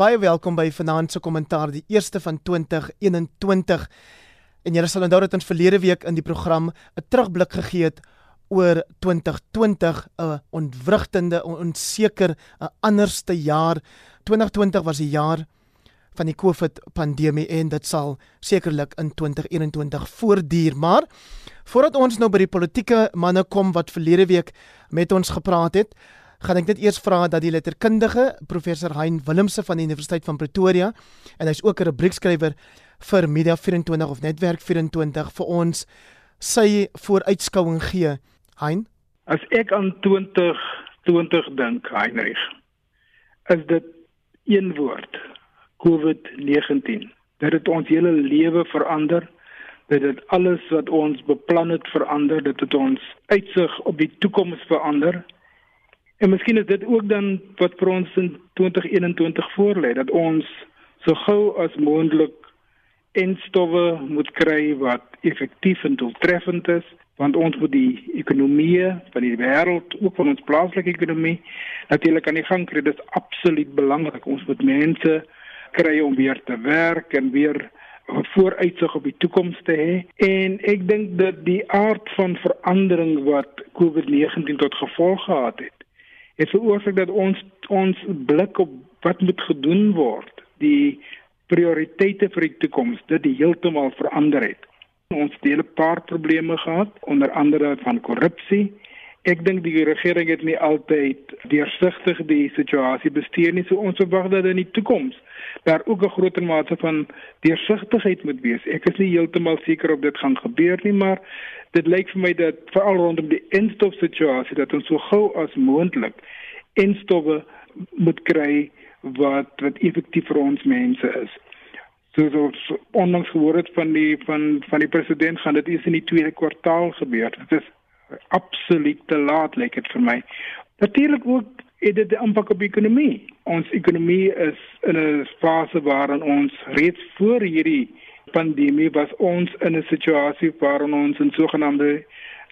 Baie welkom by Vanaand se kommentaar, die eerste van 2021. En julle sal onthou dat ons verlede week in die program 'n terugblik gegee het oor 2020, 'n ontwrigtende, onseker, 'n anderste jaar. 2020 was die jaar van die COVID pandemie en dit sal sekerlik in 2021 voortduur, maar voordat ons nou by die politieke manne kom wat verlede week met ons gepraat het, gaan ek net eers vra dat die letterkundige professor Hein Willemse van die Universiteit van Pretoria en hy's ook 'n rubriekskrywer vir Media 24 of Netwerk 24 vir ons sy vooruitskouing gee. Hein, as ek aan 2020 dink, Heinrich, is dit een woord: COVID-19. Dit het ons hele lewe verander. Dit het alles wat ons beplan het verander. Dit het ons uitsig op die toekoms verander. En miskien is dit ook dan wat vir ons in 2021 voorlê dat ons so gou as moontlik instowwe moet kry wat effektief en doeltreffend is want ons moet die ekonomie van die wêreld ook van ons plaaslike ekonomie natuurlik aan die gang kry. Dit is absoluut belangrik. Ons moet mense kry om weer te werk en weer vooruitsig op die toekoms te hê. En ek dink dat die aard van verandering wat COVID-19 tot gevolg gehad het het veroorsaak dat ons ons blik op wat moet gedoen word, die prioriteite vir die toekoms, dit heeltemal verander het. Ons het 'n paar probleme gehad, onder andere van korrupsie. Ek dink die regering het nie altyd deursigtig die situasie bestuur nie, so ons verwag dat in die toekoms daar ook 'n groter mate van deursigtigheid moet wees. Ek is nie heeltemal seker of dit gaan gebeur nie, maar dit lyk vir my dat veral rondom die instof situasie dat ons so gou as moontlik instowwe moet kry wat wat effektief vir ons mense is. So so, onlangs gehoor het van die van van die president gaan dit eers in die tweede kwartaal gebeur. Dit is absoluut te laat lyk dit vir my. Natuurlik ook het dit 'n impak op die ekonomie. Ons ekonomie is in 'n fase waarin ons reeds voor hierdie pandemie was ons in 'n situasie waarin ons in sogenaamde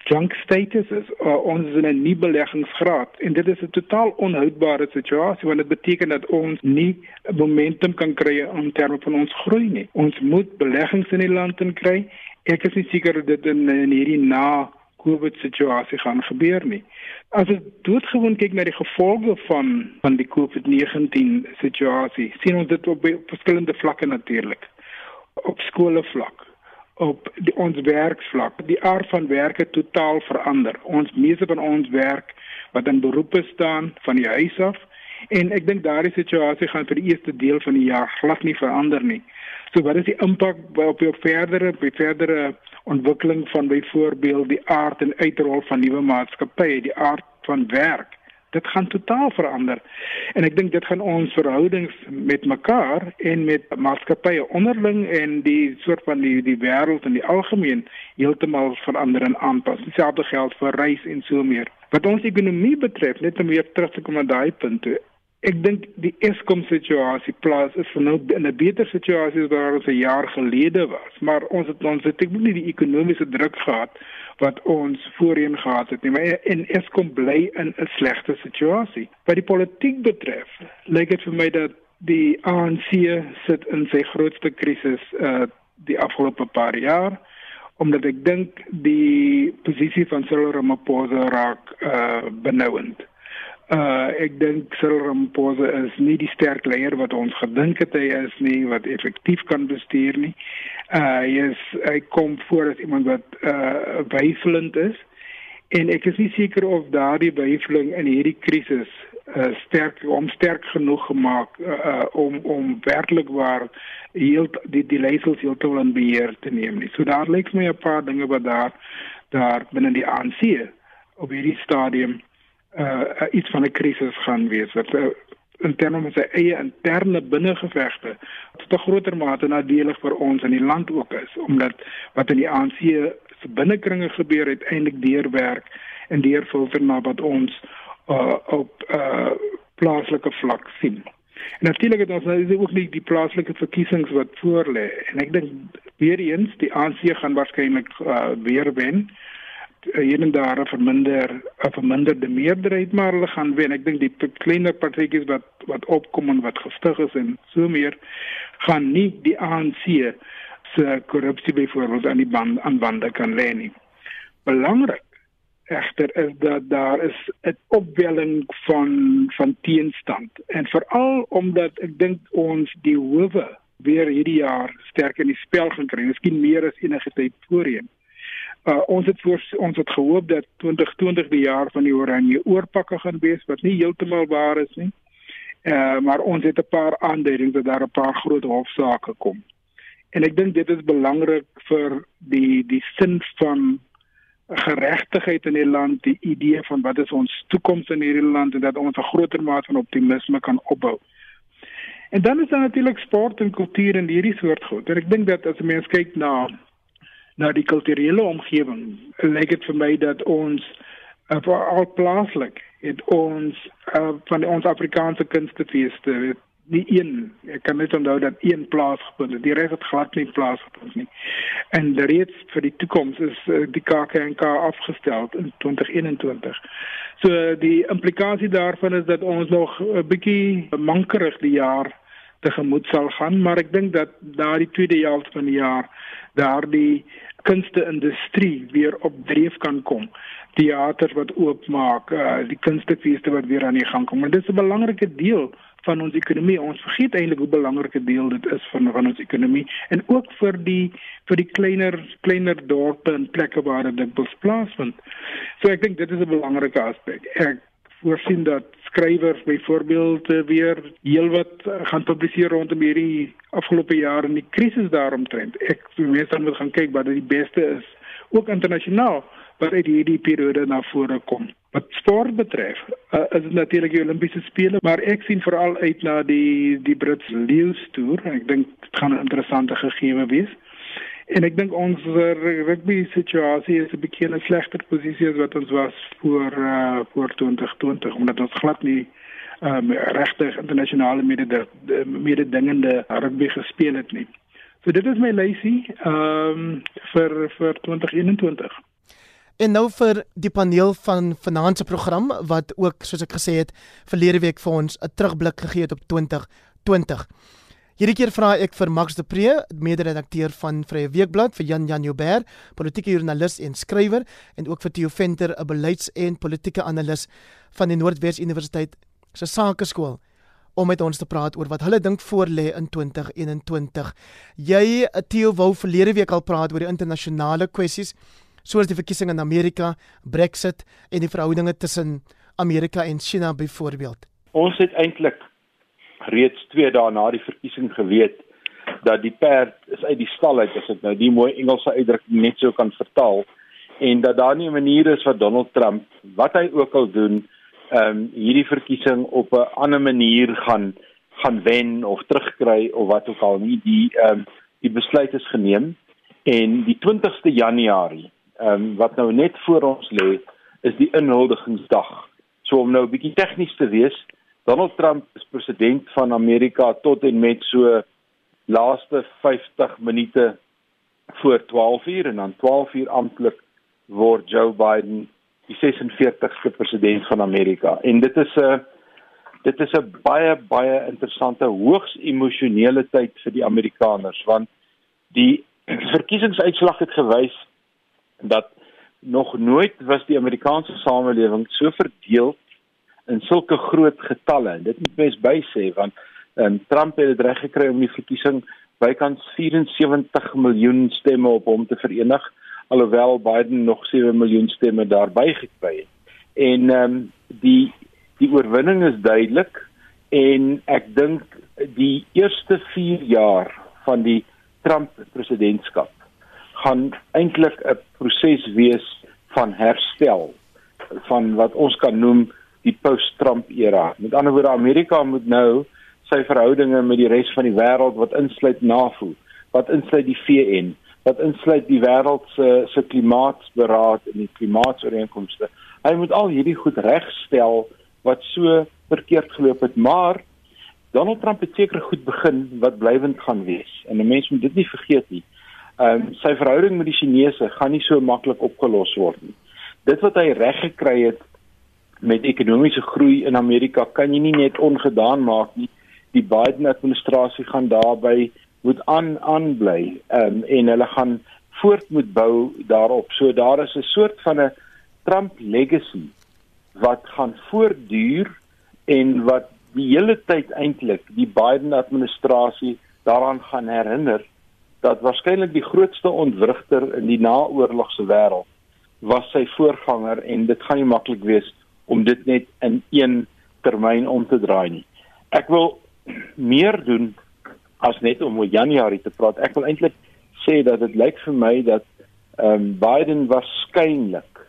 junk status is. Uh, ons is in 'n nie beleggingsgraad en dit is 'n totaal onhoudbare situasie want dit beteken dat ons nie momentum kan kry in terme van ons groei nie. Ons moet beleggings in die land in kry. Ek is nie seker dat dit in, in hierdie na COVID situasie gaan gebeur nie. As ons doodgewoon kyk na die gevolge van van die COVID-19 situasie, sien ons dit op verskillende vlakke natuurlik op skole vlak op die, ons werksvlak die aard van werk het totaal verander. Ons meeste van ons werk wat in beroepe staan van die huis af en ek dink daardie situasie gaan vir die eerste deel van die jaar glad nie verander nie so wat is die impak op die verdere op die verdere ontwikkeling van byvoorbeeld die aard en uitrol van nuwe maatskappye die aard van werk dit gaan totaal verander. En ek dink dit gaan ons verhoudings met mekaar en met maatskappye onderling en die soort van die die wêreld in die algemeen heeltemal verander en aanpas. Dieselfde geld vir reis en so meer. Wat ons ekonomie betref, net om weer terug te kom aan daai punt. Ek dink die Eskom situasie plaas is vir nou in 'n beter situasie as wat ons 'n jaar gelede was, maar ons het ons het ek nie die ekonomiese druk gehad wat ons voorheen gehad het nie. Maar en Eskom bly in 'n slegte situasie. Wat die politiek betref, lyk dit vir my dat die ANC sit in sy grootste krisis uh die afgelope paar jaar omdat ek dink die posisie van Cyril Ramaphosa raak uh benouend. Uh ek dink Cyril Ramaphosa is nie die sterk leier wat ons gedink het hy is nie wat effektief kan bestuur nie. Uh hy is hy kom voor as iemand wat uh weifelend is en ek is nie seker of daardie weifeling in hierdie krisis uh sterk om sterk genoeg gemaak uh, uh om om werklik waar heel die die leiersels heeltemal in beheer te neem nie. So daar lyk my 'n paar dinge wat daar daar binne die ANC op hierdie stadium uh, iets van 'n krisis gaan wees wat uh, in terme van sy eie interne binnengevegte tot 'n groter mate nadelig vir ons in die land ook is omdat wat in die ANC se binnekringe gebeur het eintlik deurwerk en deurfilter na wat ons uh, op uh, plaaslike vlak sien. En natuurlik het ons nou ook nie die plaaslike verkiesings wat voor lê en ek dink weer eens die ANC gaan waarskynlik uh, weer wen hier en daar 'n verminder 'n verminderde meerderheid maar hulle gaan wen. Ek dink die kleiner partytjies wat wat opkom en wat gestig is en so meer gaan nie die ANC se korrupsie byvoorbeeld aan die band aan bande kan lê nie. Belangrik egter is dat daar is 'n opwelling van van teenstand en veral omdat ek dink ons die howe weer hierdie jaar sterk in die spel gaan kry. Miskien meer as enige tyd voorheen. Uh, ons het voor, ons het gehoop dat 2020 die jaar van die oranje oorpakke gaan wees wat nie heeltemal waar is nie. Uh, maar ons het 'n paar aanduidings dat daar 'n paar groot hofsaake kom. En ek dink dit is belangrik vir die die sin van geregtigheid in die land, die idee van wat is ons toekoms in hierdie land en dat ons 'n groter mate van optimisme kan opbou. En dan is daar natuurlik sport en kultuur en hierdie soort goed. En ek dink dat as 'n mens kyk na na die kulturele omgewing, lyk dit vir my dat ons uh, al plaaslik het ons uh, van ons Afrikaanse kunstefeeste nie een ek kan net onthou dat een plaas gevind het. Die res het glad nie plaas gevind nie. En reeds vir die toekoms is uh, die KAKNK afgestel in 2021 so die implikasie daarvan is dat ons nog 'n bietjie mankerig die jaar tegemoet sal gaan maar ek dink dat daardie tweede helfte van die jaar daardie kunste industrie weer op dreef kan kom teaters wat oopmaak uh, die kunstefeeste wat weer aan die gang kom en dit is 'n belangrike deel van ons ekonomie. Ons vergeet eintlik hoe belangrik dit deel dit is van van ons ekonomie en ook vir die vir die kleiner kleiner dorpe en plekke waar dit dikwels plaasvind. So ek dink dit is 'n belangrike aspek. Ek voorsien dat skrywers byvoorbeeld eh, weer heelwat gaan publiseer rondom hierdie afgelope jaar en die krisis daaromtrent. Ek meestal moet gaan kyk wat die beste is, ook internasionaal wat uit hierdie periode na vore kom. Wat sport betref, uh, is dit natuurlik die Olimpiese spele, maar ek sien veral uit na die die Brits Lions toer. Ek dink dit gaan 'n interessante gegewe wees. En ek dink ons rugby situasie is 'n bietjie 'n slegter posisie as wat ons was voor uh, voor 2020 omdat ons glad nie um, regtig internasionale mededingende rugby gespeel het nie. So dit is my lysie ehm um, vir vir 2021. En nou vir die paneel van finansie program wat ook soos ek gesê het verlede week vir ons 'n terugblik gegee het op 2020. Hierdie keer vra ek vir Max de Pre, mede-redakteur van Vrye Weekblad, vir Jan Jan Joubert, politieke joernalis en skrywer en ook vir Theo Venter, 'n beleids- en politieke analis van die Noordwes Universiteit se Sakeskool om met ons te praat oor wat hulle dink voorlê in 2021. Jy Theo wou verlede week al praat oor die internasionale kwessies soos die verkiesing in Amerika, Brexit en die verhoudinge tussen Amerika en China byvoorbeeld. Ons het eintlik reeds 2 dae na die verkiesing geweet dat die perd is uit die stal uit as ek nou die mooi Engelse uitdrukking net so kan vertaal en dat daar nie 'n manier is vir Donald Trump wat hy ook al doen ehm um, hierdie verkiesing op 'n ander manier gaan gaan wen of terugkry of wat ook al nie die ehm um, die besluit is geneem en die 20ste Januarie ehm um, wat nou net voor ons lê is die inhuldigingsdag. So om nou 'n bietjie tegnies te wees, Donald Trump is president van Amerika tot en met so laaste 50 minute voor 12 uur en dan 12 uur amptelik word Joe Biden die 46ste president van Amerika. En dit is 'n dit is 'n baie baie interessante hoogs emosionele tyd vir die Amerikaners want die verkiesingsuitslag het gewys dat nog nooit was die Amerikaanse samelewing so verdeel in sulke groot getalle. En dit moet mens by sê want um, Trump het dit reg gekry om die verkiesing bykans 74 miljoen stemme op hom te verenig alhoewel Biden nog 7 miljoen stemme daarby gekry het. En ehm um, die die oorwinning is duidelik en ek dink die eerste 4 jaar van die Trump presidentskap gaan eintlik 'n proses wees van herstel van wat ons kan noem die post-Trump era. Met ander woorde Amerika moet nou sy verhoudinge met die res van die wêreld wat insluit NAVO, wat insluit die VN, wat insluit die wêreld se se klimaatsberaad en die klimaatsooreenkomste. Hy moet al hierdie goed regstel wat so verkeerd geloop het, maar Donald Trump het seker goed begin wat blywend gaan wees. En 'n mens moet dit nie vergeet nie. Ehm um, sy verhouding met die Chinese gaan nie so maklik opgelos word nie. dit wat hy reg gekry het met ekonomiese groei in Amerika kan jy nie net ongedaan maak nie. Die Biden administrasie gaan daarby moet aan aanbly um, en hulle gaan voort moet bou daarop. So daar is 'n soort van 'n Trump legacy wat gaan voortduur en wat die hele tyd eintlik die Biden administrasie daaraan gaan herinner dat waarskynlik die grootste ontwrigter in die naoorlogse wêreld was sy voorganger en dit gaan nie maklik wees om dit net in een termyn om te draai nie. Ek wil meer doen as net om oor Januarie te praat. Ek wil eintlik sê dat dit lyk vir my dat ehm um, Biden waarskynlik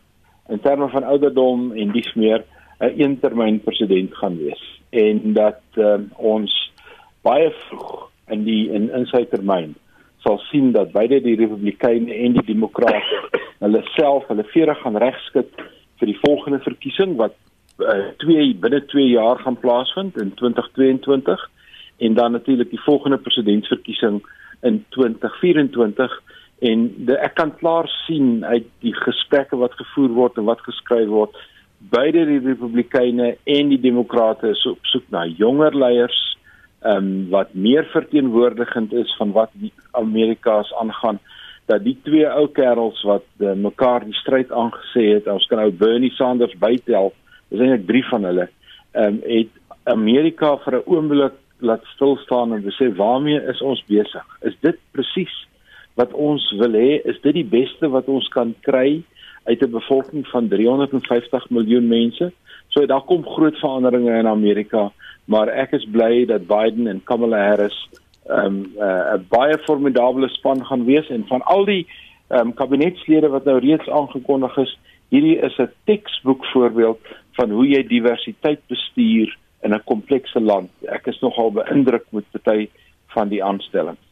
in terme van ouderdom en dis meer 'n eentermyn president gaan wees en dat um, ons baie vroeg in die in in sy termyn sal sien dat beide die republikeine en die demokrate hulle self hulle vere gaan regskit vir die volgende verkiesing wat uh, twee binne 2 jaar gaan plaasvind in 2022 en dan natuurlik die volgende presidentsverkiesing in 2024 en de, ek kan klaar sien uit die gesprekke wat gevoer word en wat geskryf word beide die republikeine en die demokrate is op soek na jonger leiers ehm um, wat meer verteenwoordigend is van wat die Amerika's aangaan dat die twee ou kerels wat uh, mekaar die stryd aangesê het ons kan nou Bernie Sanders bytel is eintlik drie van hulle ehm um, het Amerika vir 'n oomblik laat stil staan en sê waarmee is ons besig? Is dit presies wat ons wil hê? Is dit die beste wat ons kan kry uit 'n bevolking van 350 miljoen mense? So daar kom groot veranderinge in Amerika, maar ek is bly dat Biden en Kamala Harris 'n um, uh, baie formidable span gaan wees en van al die um, kabinetslede wat nou reeds aangekondig is, hierdie is 'n teksboek voorbeeld van hoe jy diversiteit bestuur in 'n komplekse land. Ek is nogal beïndruk met party van die aanstellings.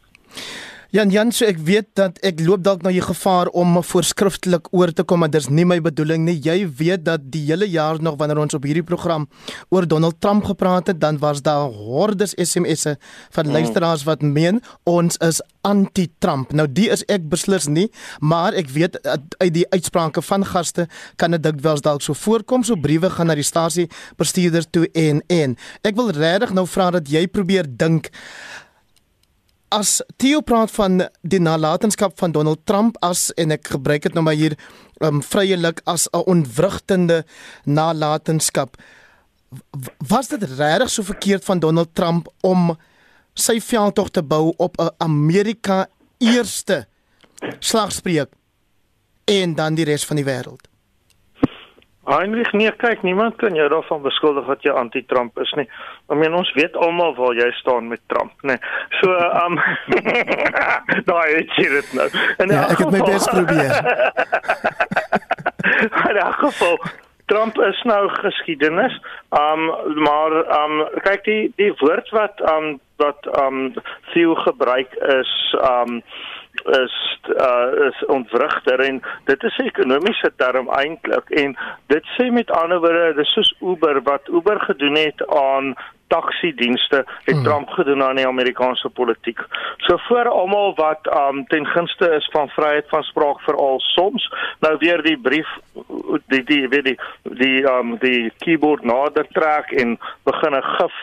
Jan Jan, so ek weet dat ek loop dalk nou jy gevaar om voorskriftelik oor te kom, maar dis nie my bedoeling nie. Jy weet dat die hele jaar nog wanneer ons op hierdie program oor Donald Trump gepraat het, dan was daar hordes SMS'e van mm. luisteraars wat meen ons is anti-Trump. Nou die is ek beslis nie, maar ek weet uit die uitsprake van gaste kan dit dikwels dalk so voorkom, so briewe gaan na die stasie bestuurders toe en en. Ek wil regtig nou vra dat jy probeer dink as Theo praat van die nalatenskap van Donald Trump as en ek gebruik dit nou maar hier um vryelik as 'n ontwrigtende nalatenskap was dit regtig so verkeerd van Donald Trump om sy veldtog te bou op 'n Amerika eerste slagspreuk en dan die res van die wêreld Heinrich, nee, kyk, niemand kan jou daarvan beskuldig dat jy anti-Trump is nie. I mean, ons weet almal waar jy staan met Trump, nê. Nee. So, um daai het jy dit nou. En ja, ek het my bes probeer. In elk geval Trump is nou geskiedenis. Um maar um kyk die die woord wat um wat um Theo gebruik is um is uh, is ontwrigter en dit is 'n ekonomiese term eintlik en dit sê met ander woorde dis soos Uber wat Uber gedoen het aan taxi dienste het hmm. Trump gedoen aan die Amerikaanse politiek. So vir almal wat um ten gunste is van vryheid van spraak vir al soms, nou weer die brief die die weet die die um die keyboard nader trek en begin 'n gif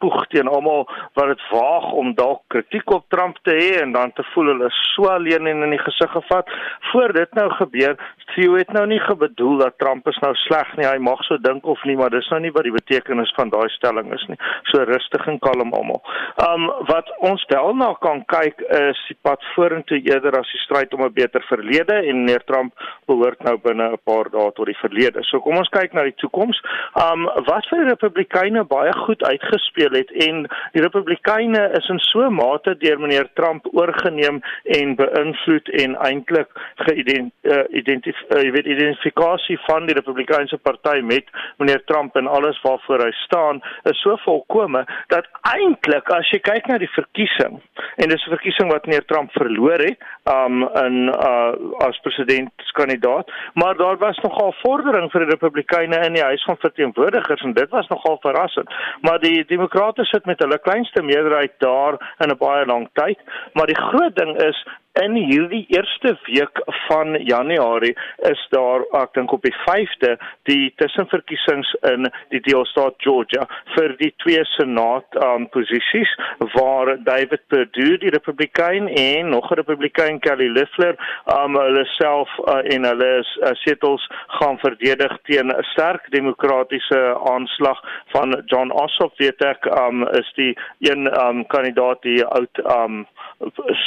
spoeg teen almal wat dit waag om dalk kritiek op Trump te hê en dan te voel hulle so alleen en in die gesig gevat. Voor dit nou gebeur, Theo het nou nie gebedoel dat Trump is nou sleg nie. Hy mag so dink of nie, maar dis nou nie wat die betekenis van daai stelling is nie so rustig en kalm almal. Um wat ons wel na kan kyk is die pad vorentoe eerder as die stryd om 'n beter verlede en meneer Trump behoort nou binne 'n paar dae tot die verlede. So kom ons kyk na die toekoms. Um wat vir die Republikeine baie goed uitgespeel het en die Republikeine is in so 'n mate deur meneer Trump oorgeneem en beïnvloed en eintlik geïdentifiseer uh, uh, jy weet identifikasie van die Republikeinse party met meneer Trump en alles waarvoor hy staan is so vol voorkome dat eintlik as jy kyk na die verkiesing en dis 'n verkiesing wat meneer Trump verloor het um in uh as presidentskandidaat maar daar was nogal vordering vir die republikeine in die huis van verteenwoordigers en dit was nogal verrassend. Maar die demokrate sit met hulle kleinste meerderheid daar in 'n baie lang tyd maar die groot ding is in hierdie eerste week van Januarie is daar ek dink op die 5de die tussenverkiesings in die deelstaat Georgia vir die twee senaat um, posisies waar David Perdue die Republikein en nog 'n Republikein Kelly Loeffler um, hulle self uh, en hulle uh, setels gaan verdedig teen 'n sterk demokratiese aanslag van John Ossoff weet ek um, is die een um, kandidaat die oud um,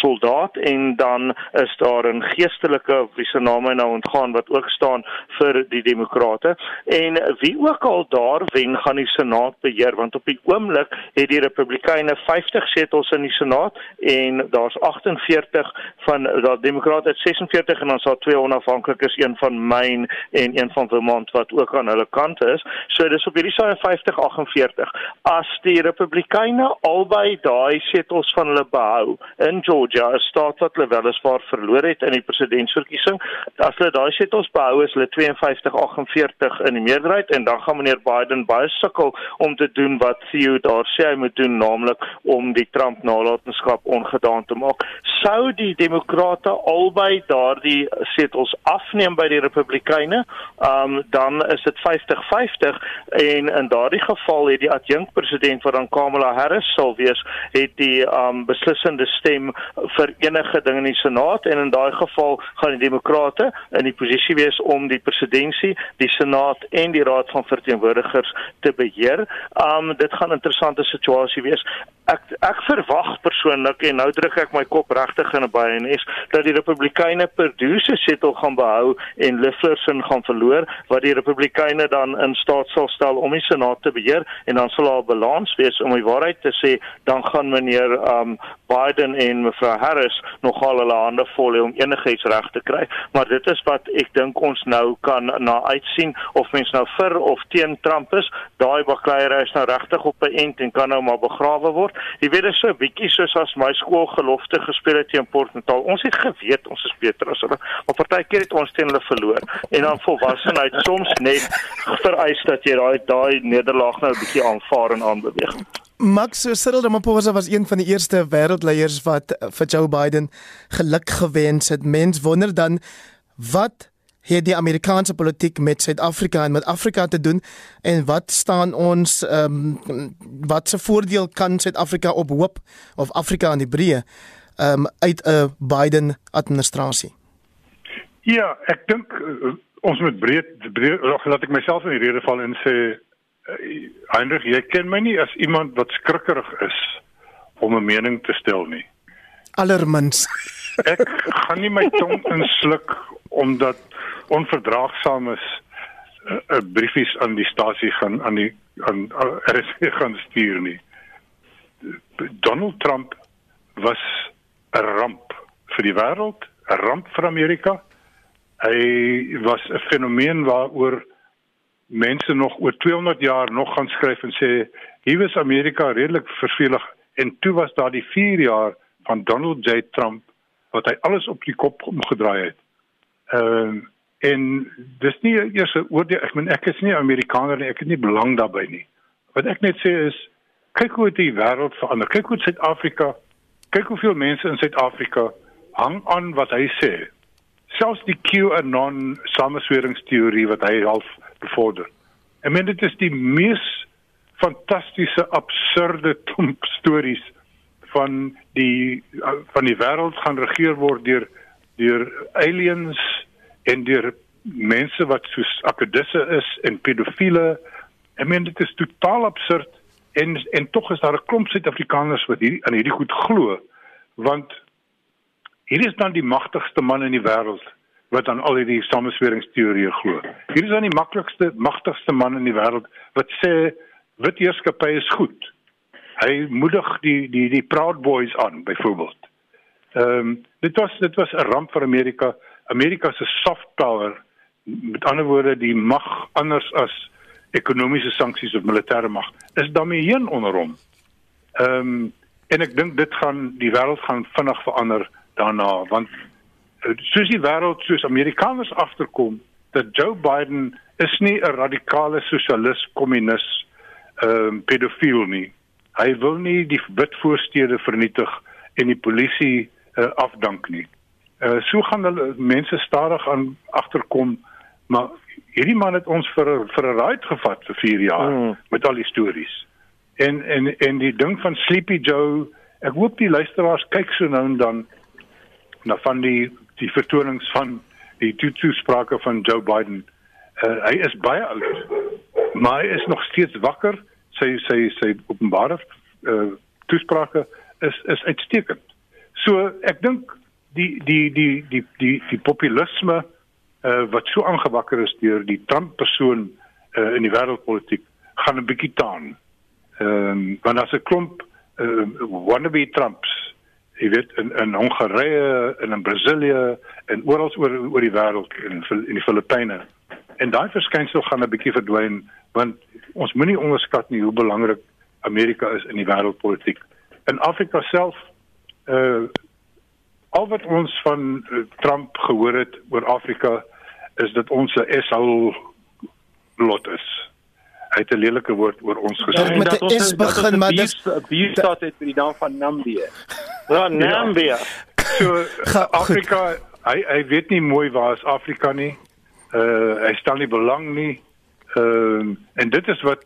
soldaat en dan is daar 'n geestelike wie se naam nou ontgaan wat ook staan vir die demokrate. En wie ook al daar wen gaan die senaat beheer want op die oomblik het die republikeine 50 setels in die senaat en daar's 48 van daai demokrate het 46 en dan sal twee onafhanklikes een van Maine en een van Vermont wat ook aan hulle kant is. So dis op hierdie saai 50 48 as die republikeine albei daai setels van hulle behou in Georgia, 'n staat wat hulle weliswaar verloor het in die presidentsverkiesing. As hulle daai setels behou, is hulle 52-48 in die meerderheid en dan gaan meneer Biden baie sukkel om te doen wat Theo daar sê hy moet doen, naamlik om die Trump nalatenskap ongedaan te maak. Sou die demokrate albei daardie setels afneem by die republikeine, um, dan is dit 50-50 en in daardie geval het die adjunkpresident wat dan Kamala Harris sal wees, het die um, beslissende stem vir enige ding in die Senaat en in daai geval gaan die demokrate in die posisie wees om die presidentskap, die Senaat en die Raad van Verteenwoordigers te beheer. Um dit gaan 'n interessante situasie wees. Ek ek verwag persoonlik en nou druk ek my kop regtig in 'n baie en is dat die Republikeine Perdue se setel gaan behou en Lifferson gaan verloor wat die Republikeine dan in staat sal stel om die Senaat te beheer en dan sal daar 'n balans wees om die waarheid te sê dan gaan meneer um Biden en mevrou Harris nogal hulle hande vol hê om enigiets reg te kry, maar dit is wat ek dink ons nou kan na uitsien of mens nou vir of teen Trump is. Daai bakleiery is nou regtig op 'n end en kan nou maar begrawe word. Jy weet dit is so 'n bietjie soos as my skool gelofte gespeel het teen Port Natal. Ons het geweet ons is beter as hulle, maar partykeer het ons teen hulle verloor. En dan volwassenheid soms net vereis dat jy daai daai nederlaag nou 'n bietjie aanvaar en aanbeweeg. Max Cyril Ramaphosa was een van die eerste wêreldleiers wat eh, vir Joe Biden geluk gewens het. Mens wonder dan wat het die Amerikaanse politiek met Suid-Afrika en met Afrika te doen en wat staan ons ehm um, wat se voordeel kan Suid-Afrika op hoop of Afrika in die breë ehm um, uit 'n Biden administrasie? Ja, ek dink uh, ons moet breed breed laat ek myself in die rede val en sê Heinrich, jy ken my nie as iemand wat skrikkerig is om 'n mening te stel nie. Allermins. Ek gaan nie my tong insluk omdat onverdraagsaam is 'n uh, briefies aan die stasie gaan aan die aan RSG gaan stuur nie. Donald Trump was 'n ramp vir die wêreld, 'n ramp vir Amerika. Hy was 'n fenomeen waaroor mense nog oor 200 jaar nog gaan skryf en sê hier was Amerika redelik vervelig en toe was daar die 4 jaar van Donald J Trump wat hy alles op die kop omgedraai het. Ehm uh, en dis nie eers 'n oordeel ek meen ek is nie Amerikaner nie ek het nie belang daarbey nie. Wat ek net sê is kyk hoe die wêreld verander. Kyk hoe Suid-Afrika kyk hoeveel mense in Suid-Afrika hang aan wat hy sê. Selfs die QAnon samesweringsteorie wat hy half bevorder. Ek meen dit is die mees fantastiese absurde klomp stories van die van die wêreld gaan regeer word deur deur aliens en deur mense wat soos akedisse is en pedofiele. Ek meen dit is totaal absurd en en tog is daar 'n klomp Suid-Afrikaners wat hierdie aan hierdie goed glo want hier is dan die magtigste man in die wêreld wat aan al hierdie samesweringsteorieë glo. Hier is dan die maklikste, magtigste man in die wêreld wat sê wit heerskappy is goed. Hy moedig die die die Proud Boys aan byvoorbeeld. Ehm um, dit was dit was 'n ramp vir Amerika. Amerika se soft power met ander woorde die mag anders as ekonomiese sanksies of militêre mag is daarmee heen onder hom. Ehm um, en ek dink dit gaan die wêreld gaan vinnig verander daarna want soos die wêreld soos Amerikaners agterkom dat Joe Biden is nie 'n radikale sosialis kommunis ehm um, pedofiel nie. Hy wil nie die wit voorstede vernietig en die polisie uh, afdank nie. Uh so gaan hulle mense stadig aan agterkom, maar hierdie man het ons vir vir 'n ride gevat vir 4 jaar mm. met al die stories. En en en die ding van Sleepy Joe, ek hoop die luisteraars kyk so nou en dan na van die die vertonings van die toesprake van Joe Biden. Uh, hy is baie oud, maar hy is nog steeds wakker. Sy sy sy openbare uh toesprake is is uitstekend. So ek dink die die die die die die populisme uh, wat so aangewakker is deur die Trump persoon uh, in die wêreldpolitiek gaan 'n bietjie taan. Ehm um, want as 'n klomp uh, wannabe Trumps jy weet in in Hongarye en in Brasilië en oral oor oor die wêreld in in die Filippyne en daai verskynsel gaan 'n bietjie verdwyn want ons moenie onderskat nie hoe belangrik Amerika is in die wêreldpolitiek. In Afrika self uh al wat ons van uh, Trump gehoor het oor Afrika is dat ons 'n SL lot is. Hy het 'n lelike woord oor ons gesê. Ja, met die S begin maar dis bier staat het by die naam van Nambia. Ja, Nambia. So Afrika, hy hy weet nie mooi waar is Afrika nie. Uh hy stel nie belang nie. Ehm uh, en dit is wat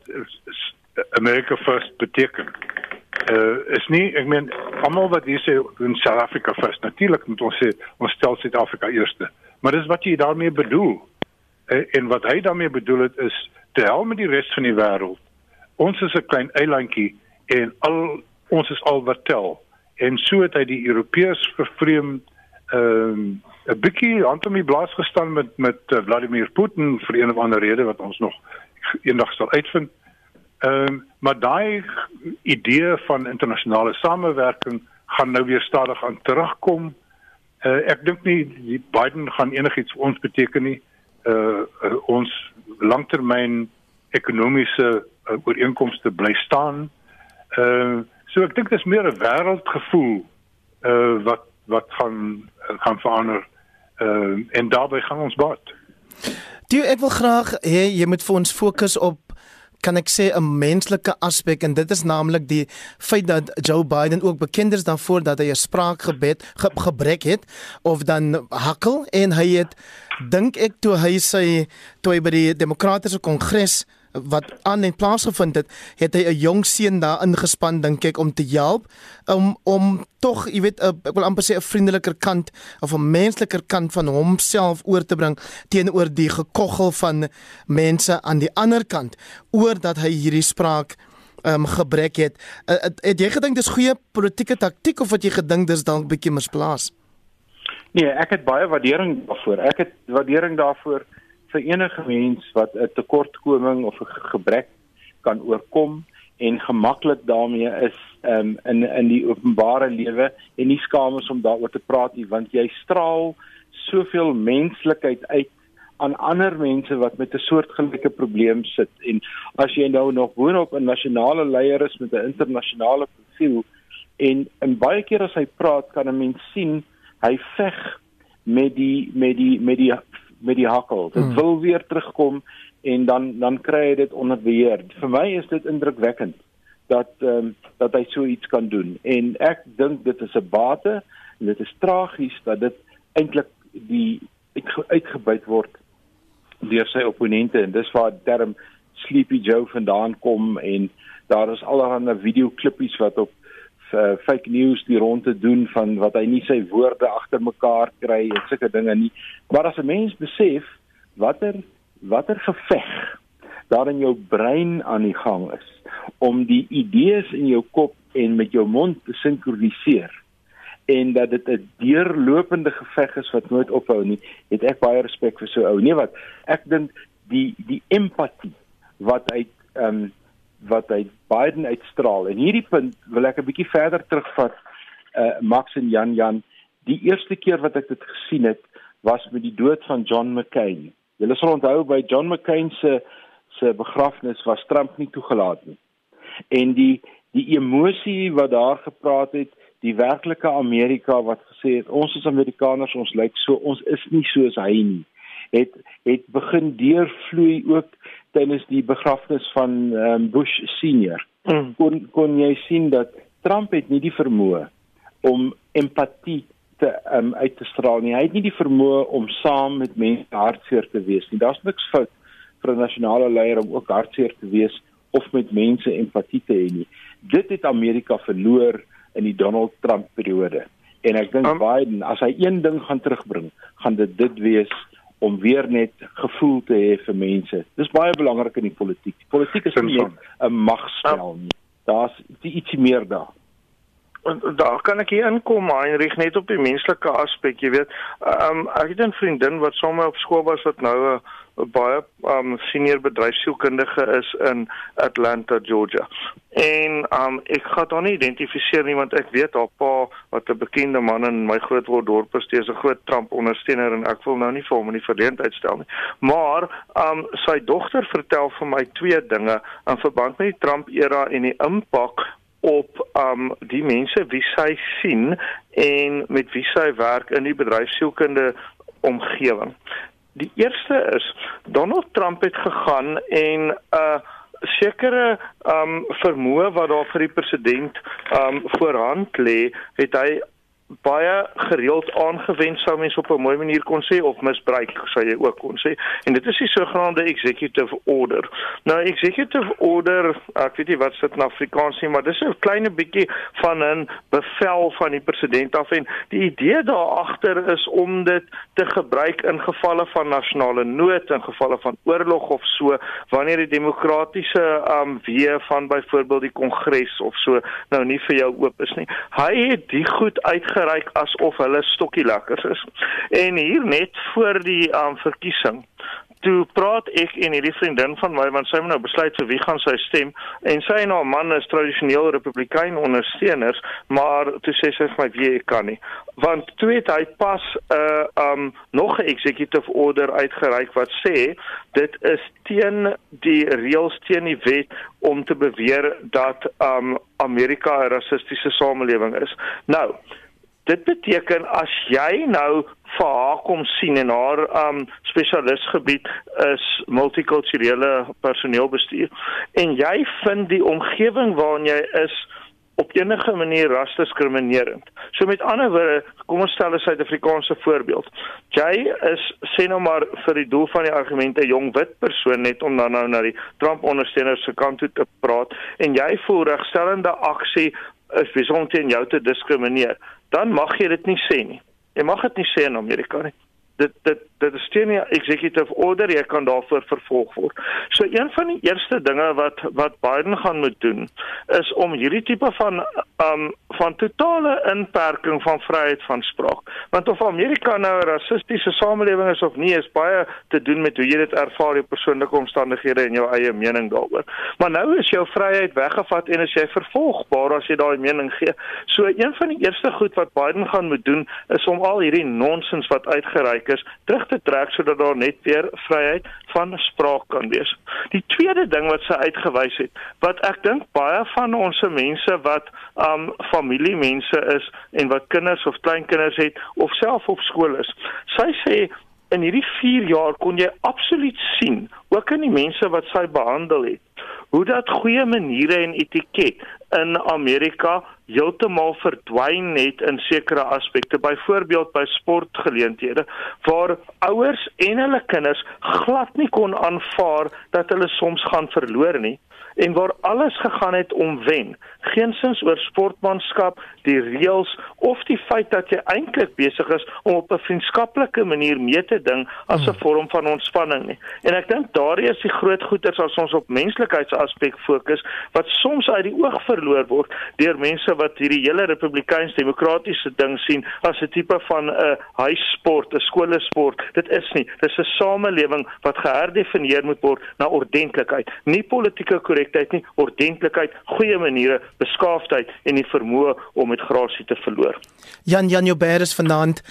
America first beteken. Uh is nie ek meen almal wat hier sê in South Africa first natuurlik moet ons sê ons stel Suid-Afrika eerste. Maar dis wat jy daarmee bedoel. Uh, en wat hy daarmee bedoel het is te hel met die res van die wêreld. Ons is 'n klein eilandjie en al ons is al wat tel. En so het hy die Europeërs vervreem ehm um, 'n bietjie aan hom blaas gestaan met met uh, Vladimir Putin vir een of ander rede wat ons nog eendag sal uitvind. Ehm um, maar daai idee van internasionale samewerking gaan nou weer stadig aan terugkom. Uh, ek dink nie die Biden gaan enigiets vir ons beteken nie. Uh, uh ons langtermyn ekonomiese uh, ooreenkomste bly staan. Uh so ek dink dit is meer 'n wêreldgevoel uh wat wat gaan gaan verander. Uh en daarbey gaan ons baat. Toe ek wil graag hê jy moet vir ons fokus op kan ek sê 'n menslike aspek en dit is naamlik die feit dat Joe Biden ook bekend is daarvoor dat hy 'n spraakgebed ge gebrek het of dan hakkel en hy het dink ek toe hy sy toe hy by die demokratiese kongres wat aan in plaas gevind het, het hy 'n jong seun daar ingespan dink ek om te help om om tog, jy weet, ek wil amper sê 'n vriendeliker kant of 'n mensliker kant van homself oor te bring teenoor die gekoggel van mense aan die ander kant oor dat hy hierdie spraak um, gebrek het. Uh, het. Het jy gedink dis goeie politieke taktik of wat jy gedink dis dalk bietjie misplaas? Nee, ek het baie waardering daarvoor. Ek het waardering daarvoor vir enige mens wat 'n tekortkoming of 'n gebrek kan oorkom en gemaklik daarmee is um, in in die openbare lewe en nie skaam is om daaroor te praat nie want jy straal soveel menslikheid uit aan ander mense wat met 'n soortgelyke probleem sit. En as jy nou nog boonop 'n nasionale leier is met 'n internasionale profiel en en baie keer as hy praat kan 'n mens sien hy veg met die met die met die met die hakkel. Dit hmm. wil weer terugkom en dan dan kry hy dit onder beheer. Vir my is dit indrukwekkend dat ehm um, dat hy so iets kan doen. En ek dink dit is 'n bate en dit is tragies dat dit eintlik die uitge, uitgebuit word deur sy opponente en dis waar die term Sleepy Joe vandaan kom en daar is allerlei videoklippies wat op uh, fake news die ronde doen van wat hy nie sy woorde agter mekaar kry en sulke dinge nie. Maar as 'n mens besef watter watter geveg daar in jou brein aan die gang is om die idees in jou kop en met jou mond te sinkroniseer en dat dit 'n deurlopende geveg is wat nooit ophou nie, het ek baie respek vir so ou. Nee wat, ek dink die die empatie wat uit ehm um, wat hy Biden uitstraal. En hierdie punt wil ek 'n bietjie verder terugvat uh Max en Jan Jan. Die eerste keer wat ek dit gesien het was met die dood van John McCain. Julle sal onthou by John McCain se se begrafnis was Trump nie toegelaat nie. En die die emosie wat daar gepraat het, die werklike Amerika wat gesê het ons is Amerikaners, ons lyk so, ons is nie soos hy nie het het begin deurvloei ook tydens die begrafnis van um, Bush senior. Mm. Kon kon jy sien dat Trump het nie die vermoë om empatie te um, uit te straal nie. Hy het nie die vermoë om saam met mense hartseer te wees nie. Daar's niks fout vir 'n nasionale leier om ook hartseer te wees of met mense empatie te hê nie. Dit het Amerika verloor in die Donald Trump periode. En ek dink um, Biden, as hy een ding gaan terugbring, gaan dit dit wees om weer net gevoel te hê vir mense. Dis baie belangrik in die politiek. Die politiek is nie 'n magspel nie. Daar's ietsie meer daar daar kan ek hier inkom Heinrich net op die menslike aspek jy weet. Um, ek het 'n vriendin wat sommer op skool was wat nou 'n baie um, senior bedryfsielkundige is in Atlanta Georgia. En um, ek gaan hom nie identifiseer nie want ek weet haar pa wat 'n bekende man in my grootword dorp is steeds 'n groot Trump ondersteuner en ek wil nou nie vir hom in die verleentheid stel nie. Maar um, sy dogter vertel vir my twee dinge in verband met die Trump era en die impak op um die mense wie sy sien en met wie sy werk in die bedryfsielkunde omgewing. Die eerste is Donald Trump het gegaan en 'n uh, sekere um vermoë wat daar vir die president um voorhand lê, het hy baie gereeld aangewend sou mens op 'n mooi manier kon sê of misbruik sou jy ook kon sê en dit is die sogenaamde executive order. Nou executive order, ek weet nie wat dit in Afrikaans is maar dis 'n klein bietjie van 'n bevel van die president af en die idee daar agter is om dit te gebruik in gevalle van nasionale nood, in gevalle van oorlog of so wanneer die demokratiese um weë van byvoorbeeld die kongres of so nou nie vir jou oop is nie. Hy het die goed uit uitgereik asof hulle stokkie lekkers is. En hier net voor die um, verkiesing toe praat ek en hierdie vriendin van my want sy moet nou besluit vir wie gaan sy stem en sy en haar man is tradisioneel republikein ondersteuners maar toe sê sy vir my wie ek kan nie want toe het hy pas 'n uh, um nog 'n executive order uitgereik wat sê dit is teen die reëls teen die wet om te beweer dat um Amerika 'n rassistiese samelewing is nou Dit beteken as jy nou vir haar kom sien en haar um spesialisgebied is multikulturele personeelbestuur en jy vind die omgewing waarin jy is op enige manier rasdiskriminerend. So met ander woorde, kom ons stel 'n Suid-Afrikaanse voorbeeld. Jy is sê nou maar vir die doel van die argumente jong wit persoon net om dan nou na die Trump ondersteuners se kant toe te praat en jy voel regstellende aksie is besonder teen jou te diskrimineer dan mag jy dit nie sê nie. Jy mag dit nie sê in Amerika nie. Dit dit dit is teen die executive order, jy kan daarvoor vervolg word. So een van die eerste dinge wat wat Biden gaan moet doen is om hierdie tipe van um van totale inperking van vryheid van spraak. Want of Amerika nou 'n rassistiese samelewing is of nie, is baie te doen met hoe jy dit ervaar, jou persoonlike omstandighede en jou eie mening daaroor. Maar nou is jou vryheid weggevat en as jy vervolgbaar as jy daai mening gee. So een van die eerste goed wat Biden gaan moet doen is om al hierdie nonsens wat uitgereik is terug te trek sodat daar net weer vryheid van spraak kan wees. Die tweede ding wat sy uitgewys het, wat ek dink baie van ons mense wat um familiemense is en wat kinders of kleinkinders het of self op skool is. Sy sê in hierdie 4 jaar kon jy absoluut sien, ook in die mense wat sy behandel het, hoe dat goeie maniere en etiket in Amerika heeltemal verdwyn het in sekere aspekte byvoorbeeld by sportgeleenthede waar ouers en hulle kinders glad nie kon aanvaar dat hulle soms gaan verloor nie en waar alles gegaan het om wen. Geensins oor sportmanskap, die reëls of die feit dat jy eintlik besig is om op 'n vriendskaplike manier mee te ding as 'n hmm. vorm van ontspanning nie. En ek dink daardie is die groot goeters as ons op menslikeidsaspek fokus wat soms uit die oog verloor word deur mense wat hierdie hele republikeins demokratiese ding sien as 'n tipe van 'n uh, huissport, 'n skoolsport. Dit is nie. Dis 'n samelewing wat geherdefinieer moet word na ordentlikheid, nie politieke korrektheid korrektheid nie, ordentlikheid, goeie maniere, beskaafdheid en die vermoë om met grasie te verloor. Jan Jan Joubert is vanaand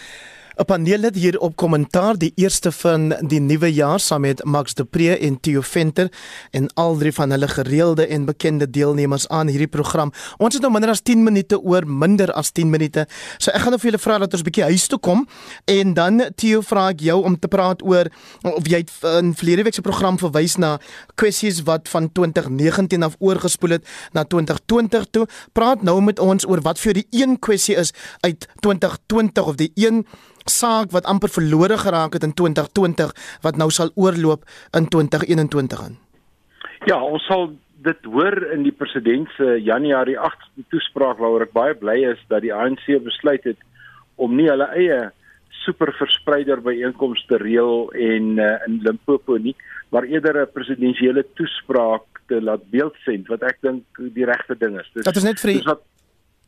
'n Paneellid hier op kommentaar die eerste van die nuwe jaar saam met Max de Pre en Theo Venter en al drie van hulle gereelde en bekende deelnemers aan hierdie program. Ons het nou minder as 10 minute oor minder as 10 minute. So ek gaan nou vir julle vra dat ons 'n bietjie huis toe kom en dan Theo vra ek jou om te praat oor of jy in verlede week se program verwys na kwessies wat van 2019 af oorgespoel het na 2020 toe. Praat nou met ons oor wat vir die een kwessie is uit 2020 of die een saak wat amper verlore geraak het in 2020 wat nou sal oorloop in 2021 aan. Ja, ons sal dit hoor in die president se Januarie 8de toespraak waaroor ek baie bly is dat die ANC besluit het om nie hulle eie superverspreider byeenkomste te reël en uh, in Limpopo nie, maar eerder 'n presidensiële toespraak te laat beeldsend wat ek dink die regte ding is. Dis Dit is net vir die, wat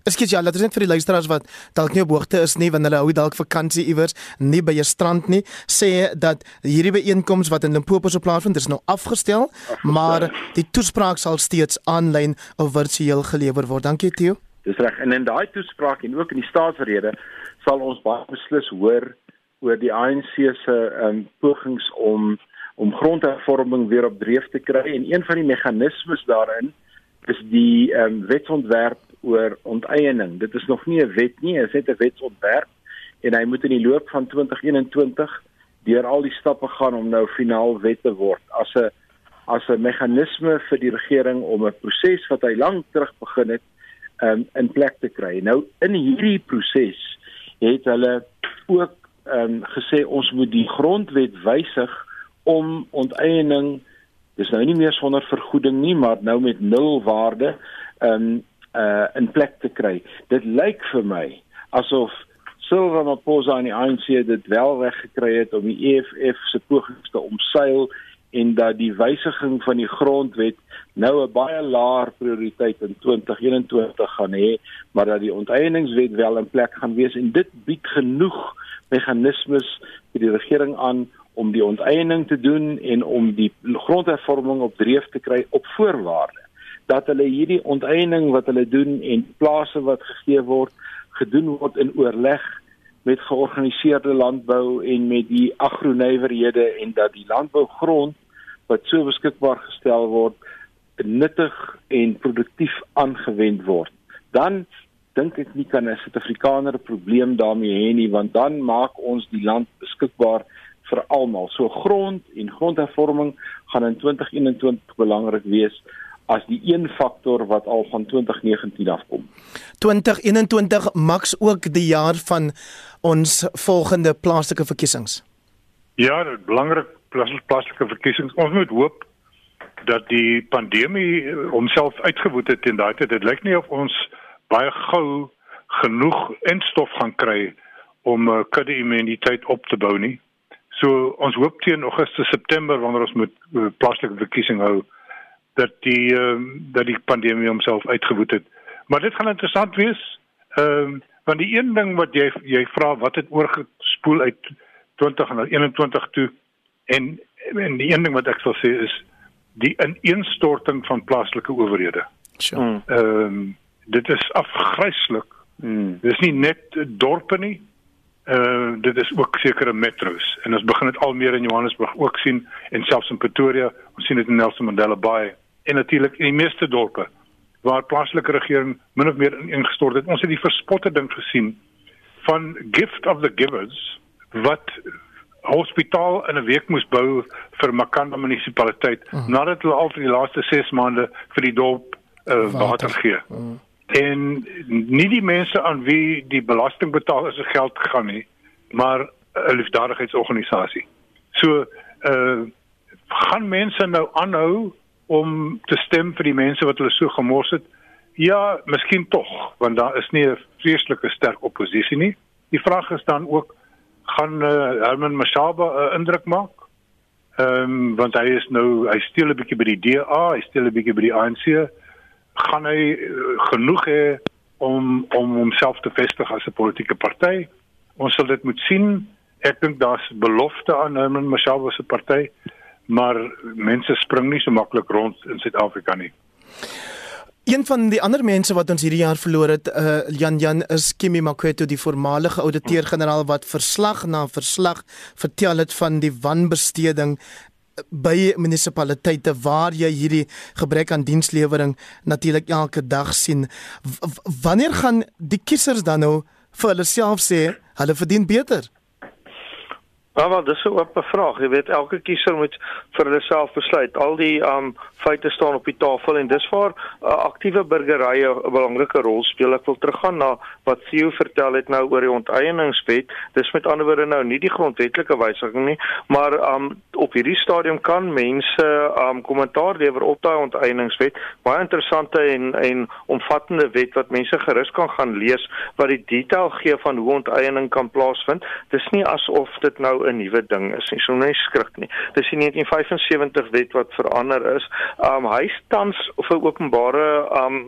Ekskuus ja, laat ons net vir die luisteraars wat dalk nie op hoogte is nie wanneer hulle hou dalk vakansie iewers nie by 'n strand nie, sê dat hierdie byeenkoms wat in Limpopo se plaasvind, is nou afgestel, afgestel, maar die toespraak sal steeds aanlyn of virtueel gelewer word. Dankie Theo. Dis reg. En in daai toespraak en ook in die staatsrede sal ons baie beslis hoor oor die ANC se um, pogings om om grondhervorming weer op dreef te kry en een van die meganismes daarin is die um, wetsontwerp oor onteiening. Dit is nog nie 'n wet nie, dit is net 'n wetsontwerp en hy moet in die loop van 2021 deur al die stappe gaan om nou finaal wet te word as 'n as 'n meganisme vir die regering om 'n proses wat hy lank terug begin het um, in plek te kry. Nou in hierdie proses het hulle ook um, gesê ons moet die grondwet wysig om onteiening dis nou nie meer sonder vergoeding nie maar nou met nul waarde um, uh in plek te kry. Dit lyk vir my asof Silva Maposa en die ANC dit wel reg gekry het om die EFF se pogings te omseil en dat die wysiging van die grondwet nou 'n baie laer prioriteit in 2021 gaan hê, maar dat die onteieningswet wel in plek gaan wees en dit bied genoeg meganismes vir die regering aan om die onteiening te doen en om die grondhervorming op dreef te kry op voorwaarde dat hulle hierdie onteiening wat hulle doen en plase wat gegee word gedoen word in oorleg met georganiseerde landbou en met die agronywerhede en dat die landbougrond wat so beskikbaar gestel word nuttig en produktief aangewend word dan dink ek nie kan 'n Suid-Afrikaner 'n probleem daarmee hê nie want dan maak ons die land beskikbaar vir almal. So grond en grondhervorming gaan in 2021 belangrik wees as die een faktor wat al van 2019 afkom. 2021 maks ook die jaar van ons volgende plaaslike verkiesings. Ja, dit belangrik plaaslike verkiesings. Ons moet hoop dat die pandemie homself uitgewoed het in daai tyd. Dit lyk nie of ons baie gou genoeg instof gaan kry om uh, kudde immuniteit op te bou nie. So ons hoop teen Augustus September wanneer ons met uh, plaaslike verkiesing hou dat die ehm uh, dat die pandemie homself uitgewoed het. Maar dit gaan interessant wees. Ehm uh, want die een ding wat jy jy vra wat het oorgespoel uit 20 na 21 toe en en die een ding wat ek sal sê is die ineenstorting van plaaslike owerhede. Sure. Hmm. Ehm um, dit is afgryslik. Mm. Dit is nie net dorpe nie. Uh dit is ook sekere metro's en ons begin dit al meer in Johannesburg ook sien en selfs in Pretoria, ons sien dit in Nelson Mandela Bay en natuurlik in die meeste dorpe waar plaaslike regering min of meer ingestort het. Ons het die verspotte ding gesien van gift of the givers wat hospitaal in 'n week moes bou vir Makanda munisipaliteit uh mhm. -huh. nadat hulle al vir die laaste 6 maande vir die dorp uh, water. water gee. Uh mhm. -huh. En nie die mense aan wie die belasting betaal is se geld gegaan nie, maar 'n liefdadigheidsorganisasie. So uh gaan mense nou aanhou om te stem vir die mense wat hulle so gemors het? Ja, miskien tog, want daar is nie 'n vreeslike sterk oppositie nie. Die vraag is dan ook gaan uh, Herman Mashaba 'n uh, indruk maak? Ehm um, want hy is nou hy steel 'n bietjie by die DA, hy steel 'n bietjie by die ANC. Gaan hy uh, genoeg hê om om homself te vestig as 'n politieke party? Ons sal dit moet sien. Ek dink daar's belofte aan Herman Mashaba se party maar mense spring nie so maklik rond in Suid-Afrika nie. Een van die ander mense wat ons hierdie jaar verloor het, uh, Jan Jan is Kimi Makweto, die voormalige ouditeur-generaal wat verslag na verslag vertel het van die wanbesteding by munisipaliteite waar jy hierdie gebrek aan dienslewering natuurlik elke dag sien. W wanneer gaan die kiesers dan nou vir hulle self sê hulle verdien beter? Ja, wel, dis 'n oop vraag. Jy weet, elke kiezer moet vir homself besluit. Al die um feite staan op die tafel en dis waar uh, aktiewe burgerye 'n belangrike rol speel. Ek wil teruggaan na wat Theo vertel het nou oor die onteieningswet. Dis met ander woorde nou nie die grondwetlike wysiging nie, maar um op hierdie stadium kan mense um kommentaar lewer op daai onteieningswet. Baie interessante en en omvattende wet wat mense gerus kan gaan lees wat die detail gee van hoe onteiening kan plaasvind. Dis nie asof dit nou 'n nuwe ding is nie. So nie skrik nie. Dis die 1975 wet wat verander is. Um hy tans vir openbare um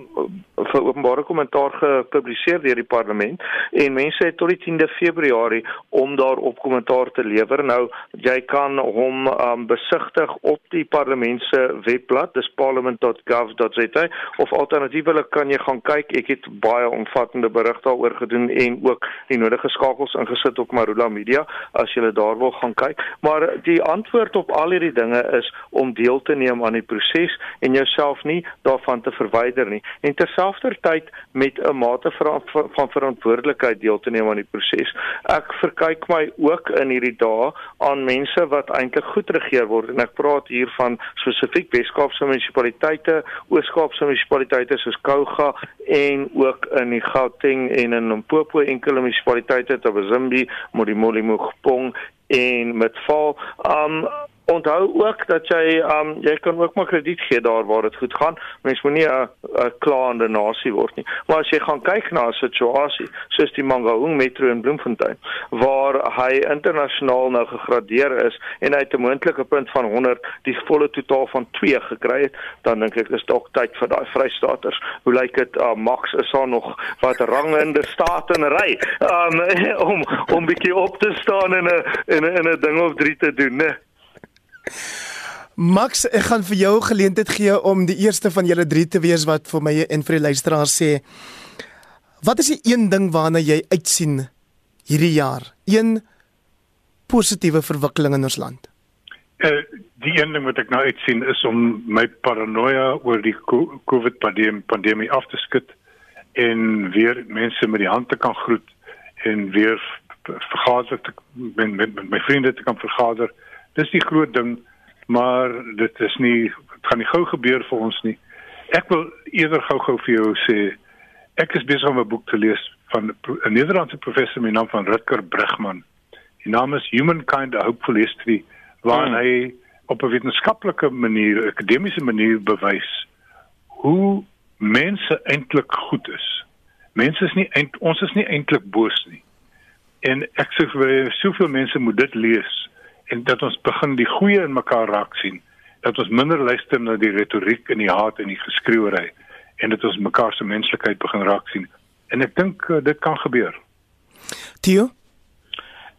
vir openbare kommentaar gepubliseer deur die parlement en mense het tot die 10de Februarie om daarop kommentaar te lewer. Nou jy kan hom um besigtig op die parlement se webblad, dis parliament.gov.za of alternatiefelik kan jy gaan kyk. Ek het baie omvattende berig daaroor gedoen en ook die nodige skakels ingesit op Marula Media as jy daar wil gaan kyk. Maar die antwoord op al hierdie dinge is om deel te neem aan die proses en jouself nie daarvan te verwyder nie. En terselfdertyd met 'n mate van verantwoordelikheid deel te neem aan die proses. Ek verkyk my ook in hierdie dae aan mense wat eintlik goed regeer word en ek praat hier van spesifiek Weskaapse munisipaliteite, Oos-Kaapse munisipaliteite soos Kouga en ook in die Gauteng en in Limpopo enkele munisipaliteite, Tabazimbi, Modimolle, Mopong en met val um onthou ook dat jy um jy kan ook maar krediet gee daar waar dit goed gaan. Mens moet nie 'n 'n klaande nasie word nie. Maar as jy gaan kyk na 'n situasie soos die Mangaung Metro in Bloemfontein waar hy internasionaal nou gegradeer is en hy het 'n moontlike punt van 100 die volle totaal van 2 gekry het, dan dink ek is dalk tyd vir daai Vrystaaters. Hoe lyk dit? Uh, Max is daar nog wat state in ry um, om om bietjie op te staan en 'n en 'n ding of drie te doen, né? Max, ek gaan vir jou geleentheid gee om die eerste van julle drie te wees wat vir my en vir die luisteraars sê. Wat is die een ding waarna jy uitsien hierdie jaar? Een positiewe verwikkeling in ons land. Uh, die een ding wat ek nou uitsien is om my paranoia oor die COVID pandemie af te skud en weer mense met die hand te kan groet en weer vergader te met, met, met my vriende te kan vergader. Dis die groot ding, maar dit is nie dit gaan nie gou gebeur vir ons nie. Ek wil eerder gou-gou vir jou sê ek is besig om 'n boek te lees van 'n Nederlandse professor met die naam van Rutger Bregman. Die naam is Humankind a Hopeful History waar hmm. hy op 'n wetenskaplike manier, akademiese manier bewys hoe mense eintlik goed is. Mense is nie eind, ons is nie eintlik boos nie. En ek sê vir soveel mense moet dit lees en dat ons begin die goeie in mekaar raak sien. Dat ons minder luister na die retoriek en die haat en die geskreeuery en dat ons mekaar se menslikheid begin raak sien. En ek dink uh, dit kan gebeur. Tio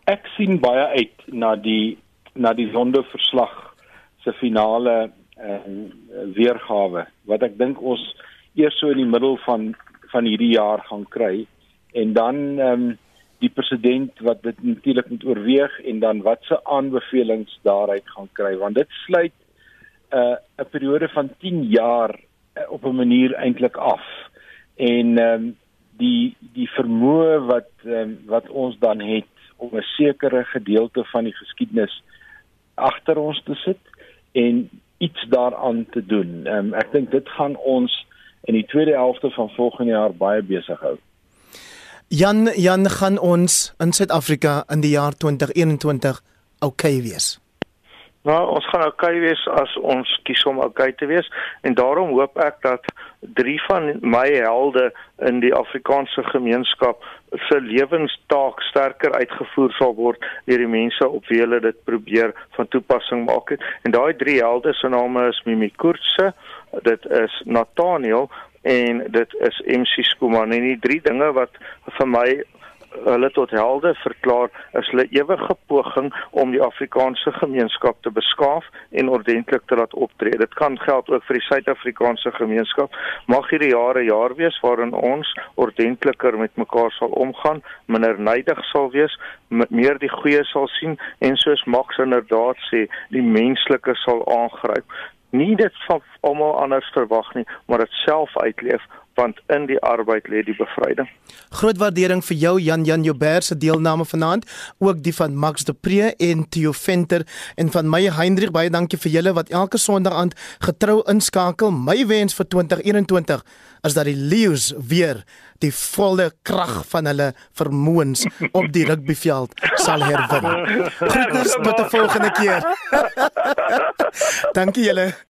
ek sien baie uit na die na die sondeverslag se finale uh, weergawe. Wat ek dink ons eers so in die middel van van hierdie jaar gaan kry. En dan um, die president wat dit natuurlik moet oorweeg en dan wat se aanbevelings daaruit gaan kry want dit sluit 'n uh, 'n periode van 10 jaar uh, op 'n manier eintlik af en ehm um, die die vermoë wat um, wat ons dan het om 'n sekere gedeelte van die geskiedenis agter ons te sit en iets daaraan te doen. Ehm um, ek dink dit gaan ons in die tweede helfte van volgende jaar baie besig hou. Jan Jan gaan ons in Suid-Afrika in die jaar 2021 okay wees. Nou, ons gaan okay wees as ons kies om okay te wees en daarom hoop ek dat drie van my helde in die Afrikaanse gemeenskap se lewenstaak sterker uitgevoer sal word deur die mense op wie hulle dit probeer van toepassing maak. En daai drie helde se name is Mimi Koortse, dit is Nathaniel en dit is MC Skuman en die drie dinge wat vir my hulle tot helde verklaar is hulle ewige poging om die Afrikaanse gemeenskap te beskaaf en ordentlik te laat optree. Dit kan geld ook vir die Suid-Afrikaanse gemeenskap. Mag hierdie jare jaar wees waarin ons ordentliker met mekaar sal omgaan, minder nydig sal wees, meer die goeie sal sien en soos Max inderdaad sê, die menslike sal aangryp. Nie dit van almal anders verwag nie, maar dit self uitleef want in die arbeid lê die bevryding. Groot waardering vir jou Jan Jan Joubert se deelname vanaand, ook die van Max de Pre en Theo Venter en van my Hendrik baie dankie vir julle wat elke Sondag aand getrou inskakel. My wens vir 2021 is dat die Lions weer die volle krag van hulle vermoëns op die rugbyveld sal herwin. Groetens tot 'n volgende keer. dankie julle.